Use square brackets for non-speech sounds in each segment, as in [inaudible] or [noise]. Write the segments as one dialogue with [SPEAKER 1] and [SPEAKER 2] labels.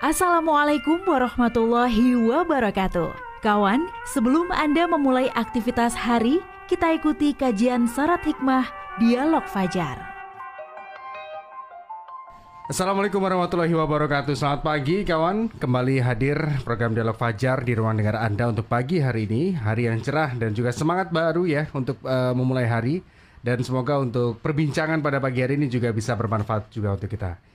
[SPEAKER 1] Assalamualaikum warahmatullahi wabarakatuh. Kawan, sebelum Anda memulai aktivitas hari, kita ikuti kajian syarat hikmah Dialog Fajar.
[SPEAKER 2] Assalamualaikum warahmatullahi wabarakatuh. Selamat pagi kawan. Kembali hadir program Dialog Fajar di ruang dengar Anda untuk pagi hari ini. Hari yang cerah dan juga semangat baru ya Untuk uh, memulai hari. Dan semoga untuk perbincangan pada pagi hari ini juga bisa bermanfaat juga untuk kita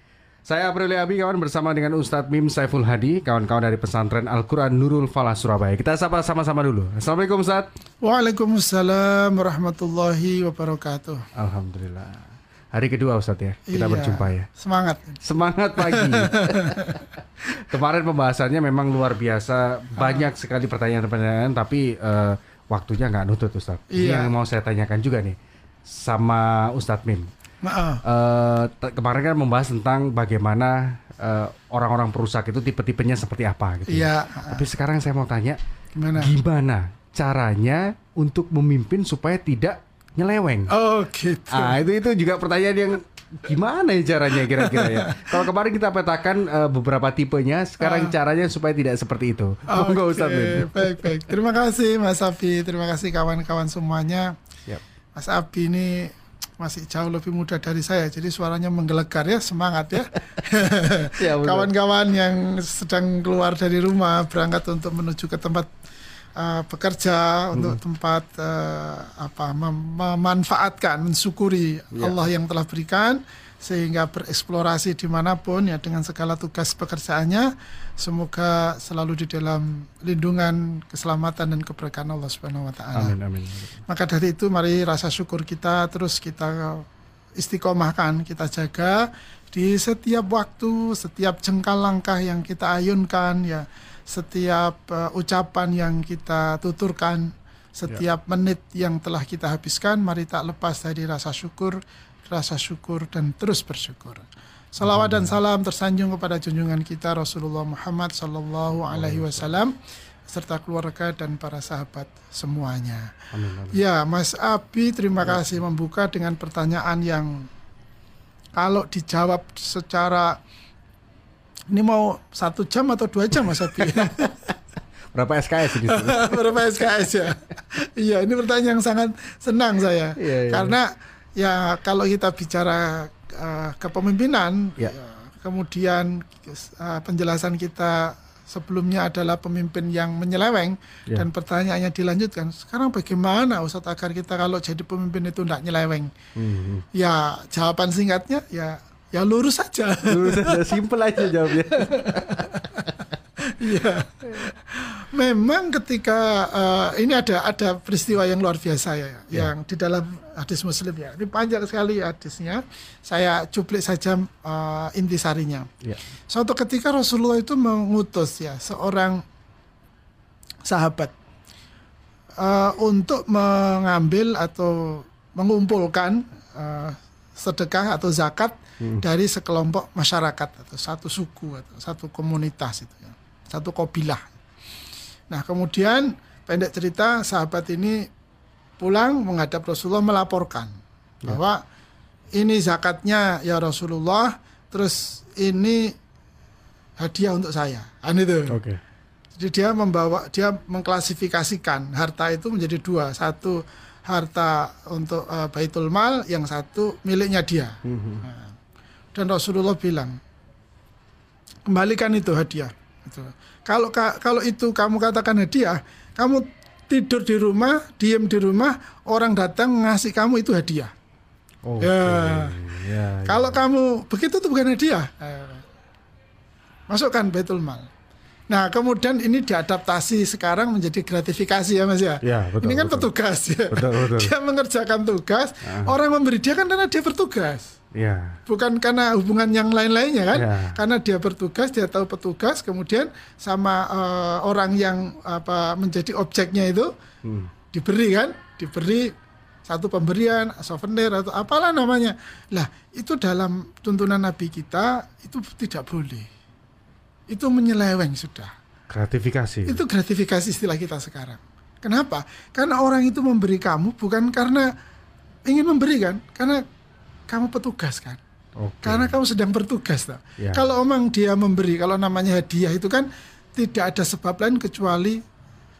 [SPEAKER 2] saya Aprilia Abi kawan bersama dengan Ustadz Mim Saiful Hadi, kawan-kawan dari pesantren Al-Quran Nurul Falah Surabaya. Kita sapa sama-sama dulu. Assalamualaikum Ustadz.
[SPEAKER 3] Waalaikumsalam warahmatullahi wabarakatuh.
[SPEAKER 2] Alhamdulillah. Hari kedua Ustadz ya, kita iya, berjumpa ya.
[SPEAKER 3] Semangat.
[SPEAKER 2] Semangat pagi. [laughs] Kemarin pembahasannya memang luar biasa, banyak sekali pertanyaan-pertanyaan, tapi uh, waktunya nggak nutut Ustadz. Iya. Ini yang mau saya tanyakan juga nih sama Ustadz Mim. Uh, kemarin kan membahas tentang bagaimana uh, orang-orang perusak itu tipe-tipenya seperti apa gitu.
[SPEAKER 3] Iya.
[SPEAKER 2] Tapi sekarang saya mau tanya, gimana? Gimana caranya untuk memimpin supaya tidak nyeleweng?
[SPEAKER 3] Oh gitu.
[SPEAKER 2] Ah itu itu juga pertanyaan yang gimana ya caranya kira-kira ya? [laughs] Kalau kemarin kita petakan uh, beberapa tipenya, sekarang uh. caranya supaya tidak seperti itu.
[SPEAKER 3] Oke, okay, baik baik. Terima kasih Mas Abi, terima kasih kawan-kawan semuanya. Yep. Mas Abi ini masih jauh lebih muda dari saya, jadi suaranya menggelegar ya, semangat ya. [laughs] ya Kawan-kawan yang sedang keluar dari rumah berangkat untuk menuju ke tempat uh, bekerja, hmm. untuk tempat uh, apa mem memanfaatkan, mensyukuri ya. Allah yang telah berikan sehingga bereksplorasi di mana pun ya dengan segala tugas pekerjaannya semoga selalu di dalam lindungan keselamatan dan keberkahan Allah Subhanahu Wa Taala. Amin, amin. Maka dari itu mari rasa syukur kita terus kita istiqomahkan kita jaga di setiap waktu setiap jengkal langkah yang kita ayunkan ya setiap uh, ucapan yang kita tuturkan setiap ya. menit yang telah kita habiskan mari tak lepas dari rasa syukur rasa syukur dan terus bersyukur. Salawat dan salam tersanjung kepada junjungan kita Rasulullah Muhammad Sallallahu Alaihi Wasallam serta keluarga dan para sahabat semuanya. Amin, amin. Ya, Mas Abi, terima ya. kasih membuka dengan pertanyaan yang kalau dijawab secara ini mau satu jam atau dua jam, Mas Abi? [laughs]
[SPEAKER 2] Berapa SKS gitu? [laughs]
[SPEAKER 3] Berapa SKS ya? iya, ini pertanyaan yang sangat senang saya iya, iya. karena ya kalau kita bicara uh, kepemimpinan, ya. ya kemudian uh, penjelasan kita sebelumnya adalah pemimpin yang menyeleweng ya. dan pertanyaannya dilanjutkan sekarang bagaimana Ustadz agar kita kalau jadi pemimpin itu tidak nyeleweng hmm. ya jawaban singkatnya ya ya lurus saja
[SPEAKER 2] lurus saja [laughs] simple aja jawabnya
[SPEAKER 3] Iya. Memang ketika uh, ini ada ada peristiwa yang luar biasa ya, ya, yang di dalam hadis Muslim ya. Ini panjang sekali hadisnya. Saya cuplik saja uh, intisarinya. Ya. Suatu ketika Rasulullah itu mengutus ya seorang sahabat uh, untuk mengambil atau mengumpulkan uh, sedekah atau zakat hmm. dari sekelompok masyarakat atau satu suku atau satu komunitas itu ya satu kobilah. Nah kemudian pendek cerita sahabat ini pulang menghadap Rasulullah melaporkan ya. bahwa ini zakatnya ya Rasulullah, terus ini hadiah untuk saya. Kan itu. Okay. Jadi dia membawa, dia mengklasifikasikan harta itu menjadi dua, satu harta untuk uh, baitul mal, yang satu miliknya dia. Mm -hmm. nah, dan Rasulullah bilang, kembalikan itu hadiah. Gitu. Kalau kalau itu kamu katakan hadiah, kamu tidur di rumah, diem di rumah, orang datang ngasih kamu itu hadiah. Okay. Ya. Ya, ya. Kalau kamu begitu itu bukan hadiah. Masukkan betul mal. Nah, kemudian ini diadaptasi sekarang menjadi gratifikasi ya Mas ya. ya betul, ini kan betul. petugas ya. Betul, betul. Dia mengerjakan tugas, ah. orang memberi dia kan karena dia bertugas. Ya. Bukan karena hubungan yang lain-lainnya kan? Ya. Karena dia bertugas, dia tahu petugas, kemudian sama uh, orang yang apa menjadi objeknya itu hmm. diberi kan, diberi satu pemberian, souvenir atau apalah namanya. Lah, itu dalam tuntunan Nabi kita itu tidak boleh. Itu menyeleweng sudah.
[SPEAKER 2] Gratifikasi.
[SPEAKER 3] Itu gratifikasi istilah kita sekarang. Kenapa? Karena orang itu memberi kamu bukan karena ingin memberi kan, karena kamu petugas kan.
[SPEAKER 2] Oke.
[SPEAKER 3] Karena kamu sedang bertugas.
[SPEAKER 2] Ya.
[SPEAKER 3] Kalau omong dia memberi, kalau namanya hadiah itu kan tidak ada sebab lain kecuali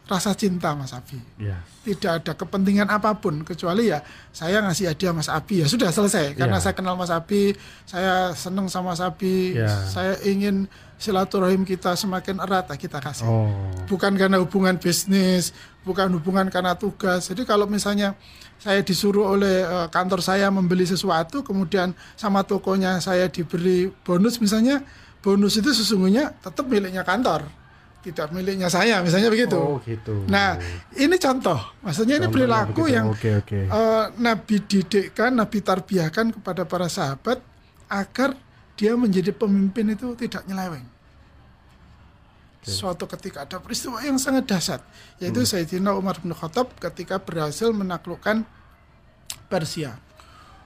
[SPEAKER 3] rasa cinta Mas Abi.
[SPEAKER 2] Ya.
[SPEAKER 3] Tidak ada kepentingan apa pun kecuali ya saya ngasih hadiah Mas Abi ya sudah selesai. Karena
[SPEAKER 2] Ya.
[SPEAKER 3] saya kenal Mas Abi, saya seneng sama Mas Abi,
[SPEAKER 2] Ya.
[SPEAKER 3] saya ingin silaturahim kita semakin erat, nah kita kasih
[SPEAKER 2] Oh.
[SPEAKER 3] bukan karena hubungan bisnis, bukan hubungan karena tugas. Jadi kalau misalnya saya disuruh oleh eh, kantor saya membeli sesuatu, kemudian sama tokonya saya diberi bonus misalnya, bonus itu sesungguhnya tetap miliknya kantor, tidak miliknya saya, misalnya begitu.
[SPEAKER 2] Oh gitu.
[SPEAKER 3] Nah, ini contoh, maksudnya ini
[SPEAKER 2] Contohnya
[SPEAKER 3] perilaku
[SPEAKER 2] begitu.
[SPEAKER 3] yang
[SPEAKER 2] Oke oke.
[SPEAKER 3] eh, Nabi didikkan, Nabi tarbiyahkan kepada para sahabat agar dia menjadi pemimpin itu tidak nyeleweng. Suatu ketika ada peristiwa yang sangat dahsyat, yaitu Sayyidina Umar bin Khattab ketika berhasil menaklukkan Persia.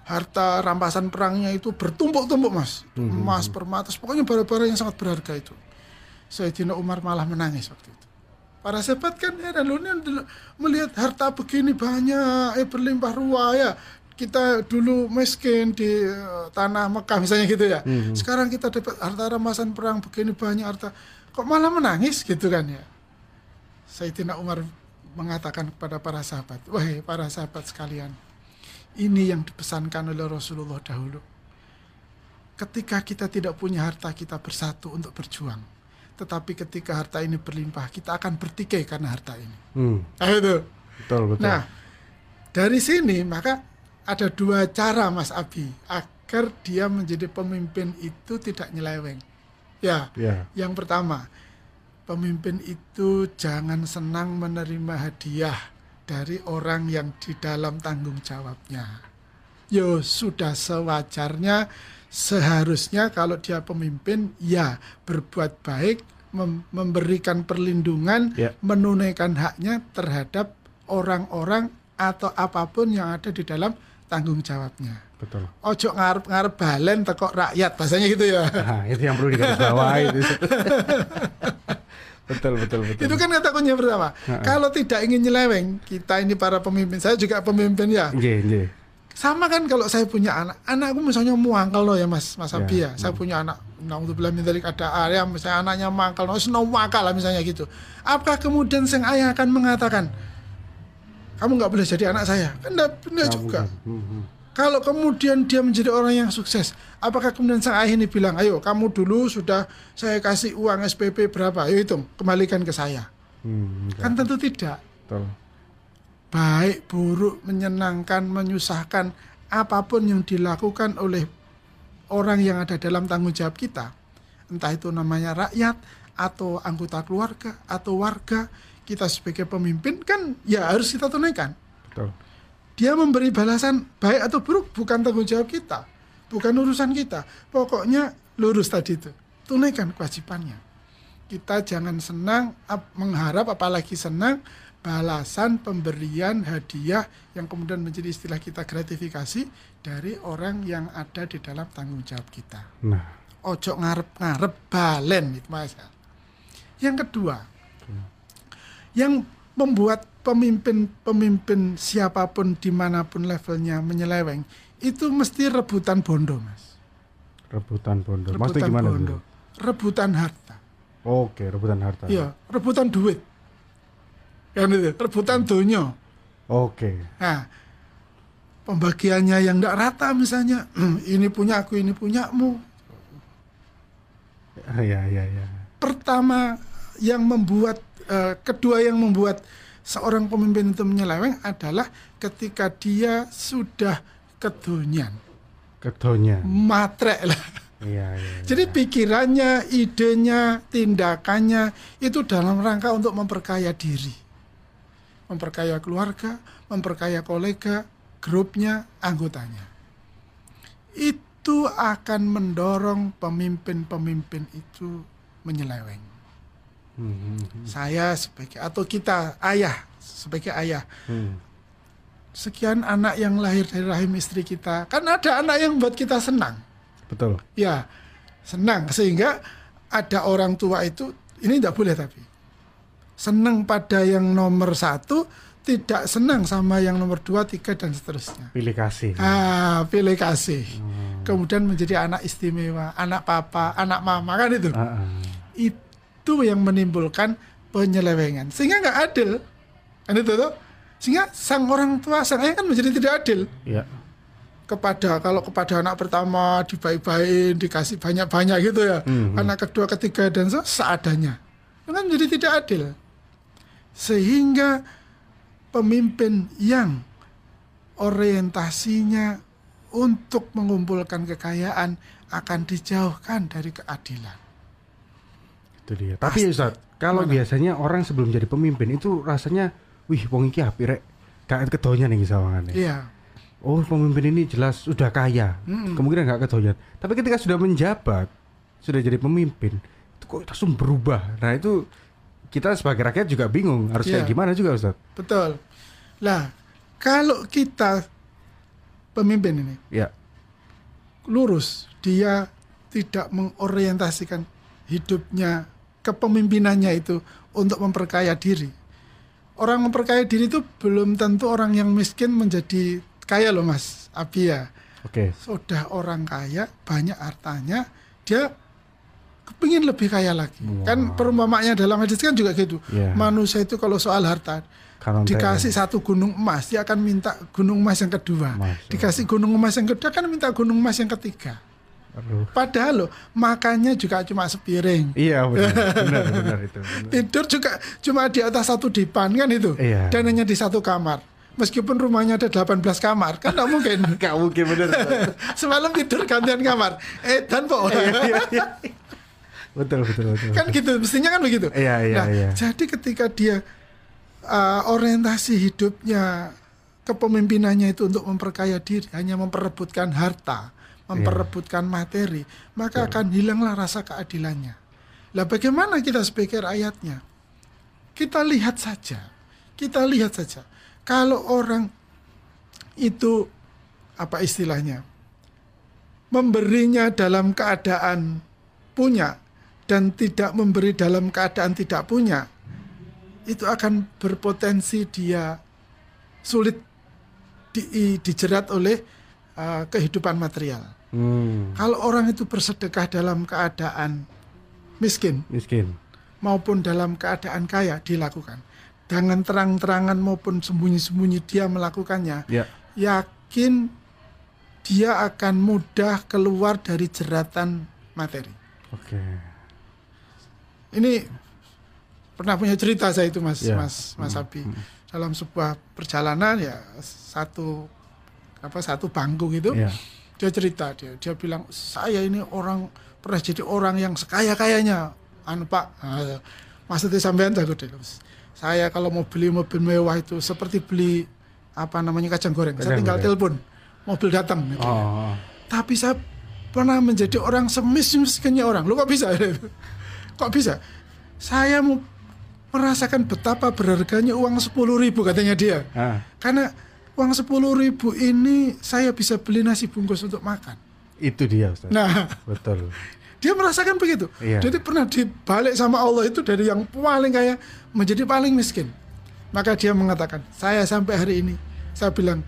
[SPEAKER 3] Harta rampasan perangnya itu bertumpuk-tumpuk mas, emas, permata, pokoknya barang-barang yang sangat berharga itu. Sayyidina Umar malah menangis waktu itu. Para sahabat kan heran loh ini melihat harta begini banyak, eh berlimpah ruah ya. Kita dulu miskin di eh, tanah Mekah misalnya gitu ya. Sekarang kita dapat harta rampasan perang begini banyak harta. Kok malah menangis gitu kan ya. Sayyidina Umar mengatakan kepada para sahabat, wahai para sahabat sekalian, ini yang dipesankan oleh Rasulullah dahulu. Ketika kita tidak punya harta, kita bersatu untuk berjuang. Tetapi ketika harta ini berlimpah, kita akan bertikai karena harta ini.
[SPEAKER 2] Hmm.
[SPEAKER 3] Nah, itu.
[SPEAKER 2] Betul betul.
[SPEAKER 3] Nah, dari sini maka ada dua cara Mas Abi agar dia menjadi pemimpin itu tidak nyeleweng. Ya,
[SPEAKER 2] Ya.
[SPEAKER 3] yang pertama, pemimpin itu jangan senang menerima hadiah dari orang yang di dalam tanggung jawabnya. Yo sudah sewajarnya, seharusnya kalau dia pemimpin, ya berbuat baik, mem- memberikan perlindungan,
[SPEAKER 2] Ya.
[SPEAKER 3] menunaikan haknya terhadap orang-orang atau apa pun yang ada di dalam tanggung jawabnya.
[SPEAKER 2] Betul.
[SPEAKER 3] Ojo ngarep-ngarep balen tekok rakyat, bahasanya gitu ya.
[SPEAKER 2] Nah, itu yang perlu digarisbawahi itu. [laughs] betul betul betul.
[SPEAKER 3] Itu kan kata kunci pertama. Kalau tidak ingin nyeleweng, kita ini para pemimpin, saya juga pemimpin ya.
[SPEAKER 2] Nggih, nggih.
[SPEAKER 3] Sama kan kalau saya punya anak, anakku misalnya muangkel loh ya Mas Mas Abi
[SPEAKER 2] Ya,
[SPEAKER 3] ya. Saya punya anak, naudzubillah min dzalik ada area misalnya anaknya mangkel, no, senau wakal lah misalnya gitu. Apakah kemudian sang ayah akan mengatakan kamu nggak boleh jadi anak saya? Kan
[SPEAKER 2] Nggak
[SPEAKER 3] juga.
[SPEAKER 2] Hmm, hmm.
[SPEAKER 3] Kalau kemudian dia menjadi orang yang sukses, apakah kemudian sang ayah ini bilang, ayo kamu dulu sudah saya kasih uang SPP berapa, ayo hitung, kembalikan ke saya.
[SPEAKER 2] Hmm.
[SPEAKER 3] Kan tentu tidak.
[SPEAKER 2] Betul.
[SPEAKER 3] Baik, buruk, menyenangkan, menyusahkan, apa pun yang dilakukan oleh orang yang ada dalam tanggung jawab kita, entah itu namanya rakyat atau anggota keluarga atau warga, kita sebagai pemimpin kan ya harus kita tunaikan.
[SPEAKER 2] Betul.
[SPEAKER 3] Dia memberi balasan baik atau buruk bukan tanggung jawab kita, bukan urusan kita. Pokoknya lurus tadi itu, tunaikan kewajibannya. Kita jangan senang ap- mengharap apalagi senang balasan pemberian hadiah yang kemudian menjadi istilah kita gratifikasi dari orang yang ada di dalam tanggung jawab kita.
[SPEAKER 2] Nah,
[SPEAKER 3] Ojo ngarep-ngarep balen itu mas. Yang kedua, yang membuat pemimpin-pemimpin siapa pun di mana pun levelnya menyeleweng itu mesti rebutan bondo mas.
[SPEAKER 2] rebutan bondo. Maksudnya
[SPEAKER 3] Rebutan
[SPEAKER 2] gimana
[SPEAKER 3] bondo,
[SPEAKER 2] dulu?
[SPEAKER 3] rebutan harta.
[SPEAKER 2] Oke, rebutan harta.
[SPEAKER 3] Iya, rebutan duit. Kan itu, rebutan dunia.
[SPEAKER 2] Oke.
[SPEAKER 3] Nah, pembagiannya yang tidak rata misalnya, [clears throat] ini punya aku, ini punyamu.
[SPEAKER 2] Ya, ya, ya.
[SPEAKER 3] Pertama yang membuat, eh, kedua yang membuat seorang pemimpin itu menyeleweng adalah ketika dia sudah kedunian,
[SPEAKER 2] Kedonya.
[SPEAKER 3] matrek lah.
[SPEAKER 2] Iya, iya. iya.
[SPEAKER 3] Jadi pikirannya, idenya, tindakannya itu dalam rangka untuk memperkaya diri. Memperkaya keluarga, memperkaya kolega, grupnya, anggotanya. Itu akan mendorong pemimpin-pemimpin itu menyeleweng.
[SPEAKER 2] Hmm.
[SPEAKER 3] Saya sebagai atau kita ayah sebagai ayah
[SPEAKER 2] Hmm.
[SPEAKER 3] sekian anak yang lahir dari rahim istri kita kan ada anak yang buat kita senang
[SPEAKER 2] Betul.
[SPEAKER 3] ya senang sehingga ada orang tua itu ini tidak boleh tapi senang pada yang nomor satu tidak senang sama yang nomor dua, tiga dan seterusnya.
[SPEAKER 2] Pilih kasih.
[SPEAKER 3] Ah, pilih kasih. Kemudian menjadi anak istimewa, anak papa, anak mama kan itu.
[SPEAKER 2] Ah.
[SPEAKER 3] Itu yang menimbulkan penyelewengan. Sehingga nggak adil. Kan itu tuh. Sehingga sang orang tua, sang ayah kan menjadi tidak adil
[SPEAKER 2] Ya.
[SPEAKER 3] kepada kalau kepada anak pertama dibaik-baikin, dikasih banyak-banyak gitu ya.
[SPEAKER 2] Mhm.
[SPEAKER 3] Anak kedua, ketiga dan se- seadanya. Itu kan menjadi tidak adil. Sehingga pemimpin yang orientasinya untuk mengumpulkan kekayaan akan dijauhkan dari keadilan.
[SPEAKER 2] Itu dia. Tapi Ustaz, kalau biasanya orang sebelum jadi pemimpin itu rasanya, wih, wong iki apik rek. Gak kedonya nih sawangane.
[SPEAKER 3] Iya.
[SPEAKER 2] Oh, pemimpin ini jelas sudah kaya. Kemungkinan gak kedoyan. Tapi ketika sudah menjabat, sudah jadi pemimpin, itu kok langsung berubah. Nah, itu kita sebagai rakyat juga bingung harus kayak
[SPEAKER 3] Iya.
[SPEAKER 2] gimana juga, Ustaz.
[SPEAKER 3] Betul. Lah, kalau kita pemimpin ini
[SPEAKER 2] Ya.
[SPEAKER 3] lurus, dia tidak mengorientasikan hidupnya kepemimpinannya itu untuk memperkaya diri. Orang memperkaya diri itu belum tentu orang yang miskin menjadi kaya loh Mas Abi ya.
[SPEAKER 2] Oke.
[SPEAKER 3] Sudah orang kaya, banyak hartanya, dia kepingin lebih kaya lagi. Kan perumpamaannya dalam hadis kan juga gitu.
[SPEAKER 2] Iya.
[SPEAKER 3] Manusia itu kalau soal harta dikasih satu gunung emas, dia akan minta gunung emas yang kedua.
[SPEAKER 2] Masya Allah.
[SPEAKER 3] Dikasih gunung emas yang kedua, akan minta gunung emas yang ketiga.
[SPEAKER 2] Aduh.
[SPEAKER 3] Padahal loh, makannya juga cuma sepiring.
[SPEAKER 2] Iya benar, [laughs] benar, benar itu. benar.
[SPEAKER 3] Tidur juga cuma di atas satu dipan kan itu.
[SPEAKER 2] Iya.
[SPEAKER 3] Dan hanya di satu kamar. Meskipun rumahnya ada 18 kamar, kan nggak mungkin. [laughs]
[SPEAKER 2] Gak mungkin benar. [laughs]
[SPEAKER 3] Semalam tidur gantian kamar. Eh, dan po.
[SPEAKER 2] Iya, iya. Betul, betul, betul.
[SPEAKER 3] kan gitu, mestinya kan begitu.
[SPEAKER 2] Iya, iya,
[SPEAKER 3] nah,
[SPEAKER 2] iya.
[SPEAKER 3] jadi ketika dia uh, orientasi hidupnya kepemimpinannya itu untuk memperkaya diri, hanya memperebutkan harta, memperebutkan materi, maka akan hilanglah rasa keadilannya. Lah bagaimana kita sebagai rakyatnya? Kita lihat saja. Kita lihat saja. Kalau orang itu apa istilahnya? Memberinya dalam keadaan punya dan tidak memberi dalam keadaan tidak punya, itu akan berpotensi dia sulit di- dijerat oleh uh, kehidupan material.
[SPEAKER 2] Hmm,
[SPEAKER 3] Kalau orang itu bersedekah dalam keadaan miskin
[SPEAKER 2] miskin.
[SPEAKER 3] maupun dalam keadaan kaya dilakukan. Dengan terang-terangan maupun sembunyi-sembunyi dia melakukannya,
[SPEAKER 2] Ya.
[SPEAKER 3] yakin dia akan mudah keluar dari jeratan materi.
[SPEAKER 2] Oke.
[SPEAKER 3] Ini pernah punya cerita saya itu Mas
[SPEAKER 2] Ya.
[SPEAKER 3] Mas Mas Abi dalam sebuah perjalanan ya satu apa satu bangku gitu
[SPEAKER 2] Ya.
[SPEAKER 3] dia cerita dia dia bilang saya ini orang pernah jadi orang yang sekaya kayanya anu Pak ah, maksudnya sampean jago deh saya kalau mau beli mobil mewah itu seperti beli apa namanya kacang goreng saya
[SPEAKER 2] Kacang
[SPEAKER 3] tinggal
[SPEAKER 2] goreng.
[SPEAKER 3] telepon mobil datang gitu.
[SPEAKER 2] Oh.
[SPEAKER 3] tapi saya pernah menjadi orang semis-miskinnya orang lu kok bisa [laughs] kok bisa? Saya mau merasakan betapa berharganya uang sepuluh ribu katanya dia.
[SPEAKER 2] Ah,
[SPEAKER 3] karena uang sepuluh ribu ini saya bisa beli nasi bungkus untuk makan.
[SPEAKER 2] Itu dia, Ustaz.
[SPEAKER 3] nah.
[SPEAKER 2] Betul.
[SPEAKER 3] dia merasakan begitu.
[SPEAKER 2] Iya.
[SPEAKER 3] jadi pernah dibalik sama Allah itu dari yang paling kaya menjadi paling miskin. Maka dia mengatakan saya sampai hari ini saya bilang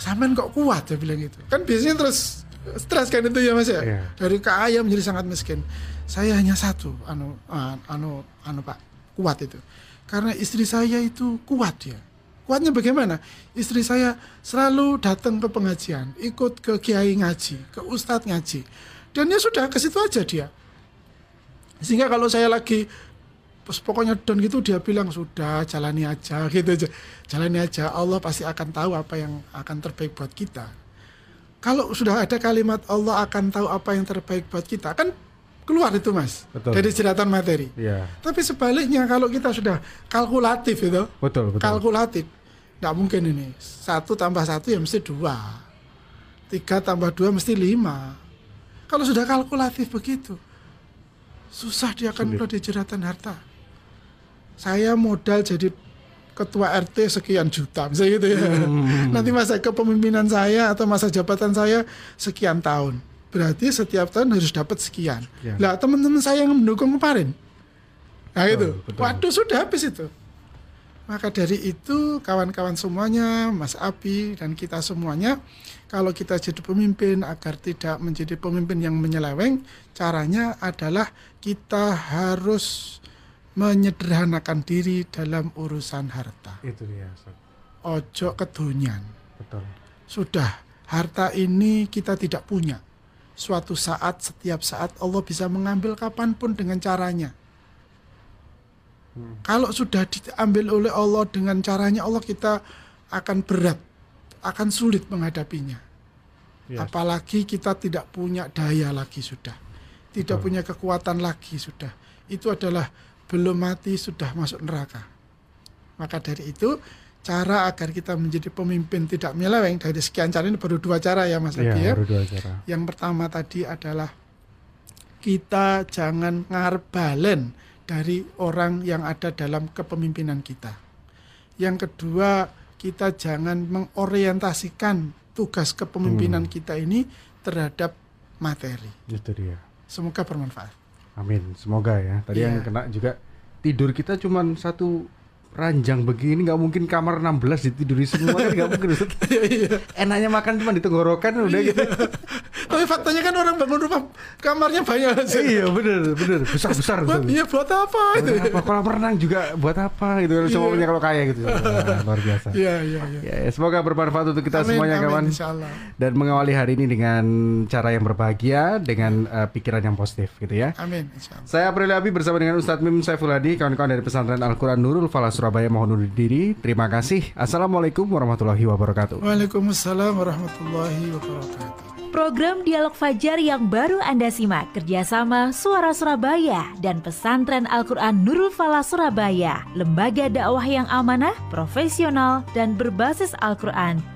[SPEAKER 3] sampean kok kuat? Dia bilang gitu. Kan biasanya terus stres kan itu ya mas ya?
[SPEAKER 2] Iya.
[SPEAKER 3] dari kaya menjadi sangat miskin saya hanya satu anu ah, anu anu pak kuat itu. Karena istri saya itu kuat ya kuatnya bagaimana? Istri saya selalu datang ke pengajian ikut ke kiai ngaji ke ustadz ngaji. Dan ya sudah ke situ aja dia. Sehingga kalau saya lagi pokoknya down gitu dia bilang sudah jalani aja [laughs] gitu aja. Jalani aja Allah pasti akan tahu apa yang akan terbaik buat kita. Kalau sudah ada kalimat Allah akan tahu apa yang terbaik buat kita kan keluar itu mas.
[SPEAKER 2] Betul.
[SPEAKER 3] dari jeratan materi.
[SPEAKER 2] Iya.
[SPEAKER 3] tapi sebaliknya kalau kita sudah kalkulatif itu
[SPEAKER 2] Betul, betul.
[SPEAKER 3] kalkulatif nggak mungkin ini. Satu tambah satu ya mesti dua. Tiga tambah dua mesti lima. Kalau sudah kalkulatif begitu susah dia akan keluar dari jeratan harta. Saya modal jadi ketua RT sekian juta misalnya gitu ya. Nanti masa kepemimpinan saya atau masa jabatan saya sekian tahun berarti setiap tahun harus dapat sekian
[SPEAKER 2] Sekian.
[SPEAKER 3] lah teman-teman saya yang mendukung kemarin nah itu
[SPEAKER 2] betul.
[SPEAKER 3] waduh sudah habis itu Maka dari itu kawan-kawan semuanya, Mas Abi dan kita semuanya, kalau kita jadi pemimpin agar tidak menjadi pemimpin yang menyeleweng, caranya adalah kita harus menyederhanakan diri dalam urusan harta.
[SPEAKER 2] Itu dia.
[SPEAKER 3] Ojo kedonyan.
[SPEAKER 2] Betul.
[SPEAKER 3] Sudah, harta ini kita tidak punya. Suatu saat, setiap saat Allah bisa mengambil kapan pun dengan caranya. Kalau sudah diambil oleh Allah dengan caranya Allah kita akan berat, akan sulit menghadapinya.
[SPEAKER 2] Yes.
[SPEAKER 3] Apalagi kita tidak punya daya lagi sudah, tidak
[SPEAKER 2] Betul.
[SPEAKER 3] punya kekuatan lagi sudah. Itu adalah belum mati sudah masuk neraka. Maka dari itu cara agar kita menjadi pemimpin tidak menyeleweng dari sekian cara ini baru dua cara ya Mas
[SPEAKER 2] Iya,
[SPEAKER 3] Adi ya.
[SPEAKER 2] baru dua cara.
[SPEAKER 3] Yang pertama tadi adalah kita jangan ngarep balen dari orang yang ada dalam kepemimpinan kita. Yang kedua, kita jangan mengorientasikan tugas kepemimpinan
[SPEAKER 2] Hmm.
[SPEAKER 3] kita ini terhadap materi.
[SPEAKER 2] Itu dia.
[SPEAKER 3] Semoga bermanfaat.
[SPEAKER 2] Amin. Semoga ya. Tadi
[SPEAKER 3] Iya.
[SPEAKER 2] yang kena juga tidur kita cuman satu ranjang begini nggak mungkin kamar 16 ditiduri semua kan nggak mungkin Ustaz. [laughs] enaknya makan cuma di tenggorokan udah gitu [laughs]
[SPEAKER 3] Tapi faktanya kan orang bangun rumah kamarnya banyak.
[SPEAKER 2] iya bener bener besar besar
[SPEAKER 3] Buat, iya buat apa itu?
[SPEAKER 2] apa kolam renang juga buat apa gitu kan semua punya kalau kaya gitu [laughs] luar biasa
[SPEAKER 3] Iya, iya, iya.
[SPEAKER 2] ya, ya, semoga bermanfaat untuk kita
[SPEAKER 3] Amin,
[SPEAKER 2] semuanya
[SPEAKER 3] amin,
[SPEAKER 2] kawan
[SPEAKER 3] insyaallah.
[SPEAKER 2] dan mengawali hari ini dengan cara yang berbahagia dengan eh, pikiran yang positif gitu ya
[SPEAKER 3] Amin, insyaallah.
[SPEAKER 2] Saya April Abi bersama dengan Ustadz Mim Saiful Hadi, kawan-kawan dari pesantren Al-Quran Nurul Falah Surabaya mohon undur diri. Terima kasih. Assalamualaikum warahmatullahi wabarakatuh.
[SPEAKER 3] Waalaikumsalam warahmatullahi wabarakatuh.
[SPEAKER 1] Program Dialog Fajar yang baru Anda simak kerjasama Suara Surabaya dan Pesantren Al-Quran Nurul Falah Surabaya, lembaga dakwah yang amanah, profesional, dan berbasis Al-Quran.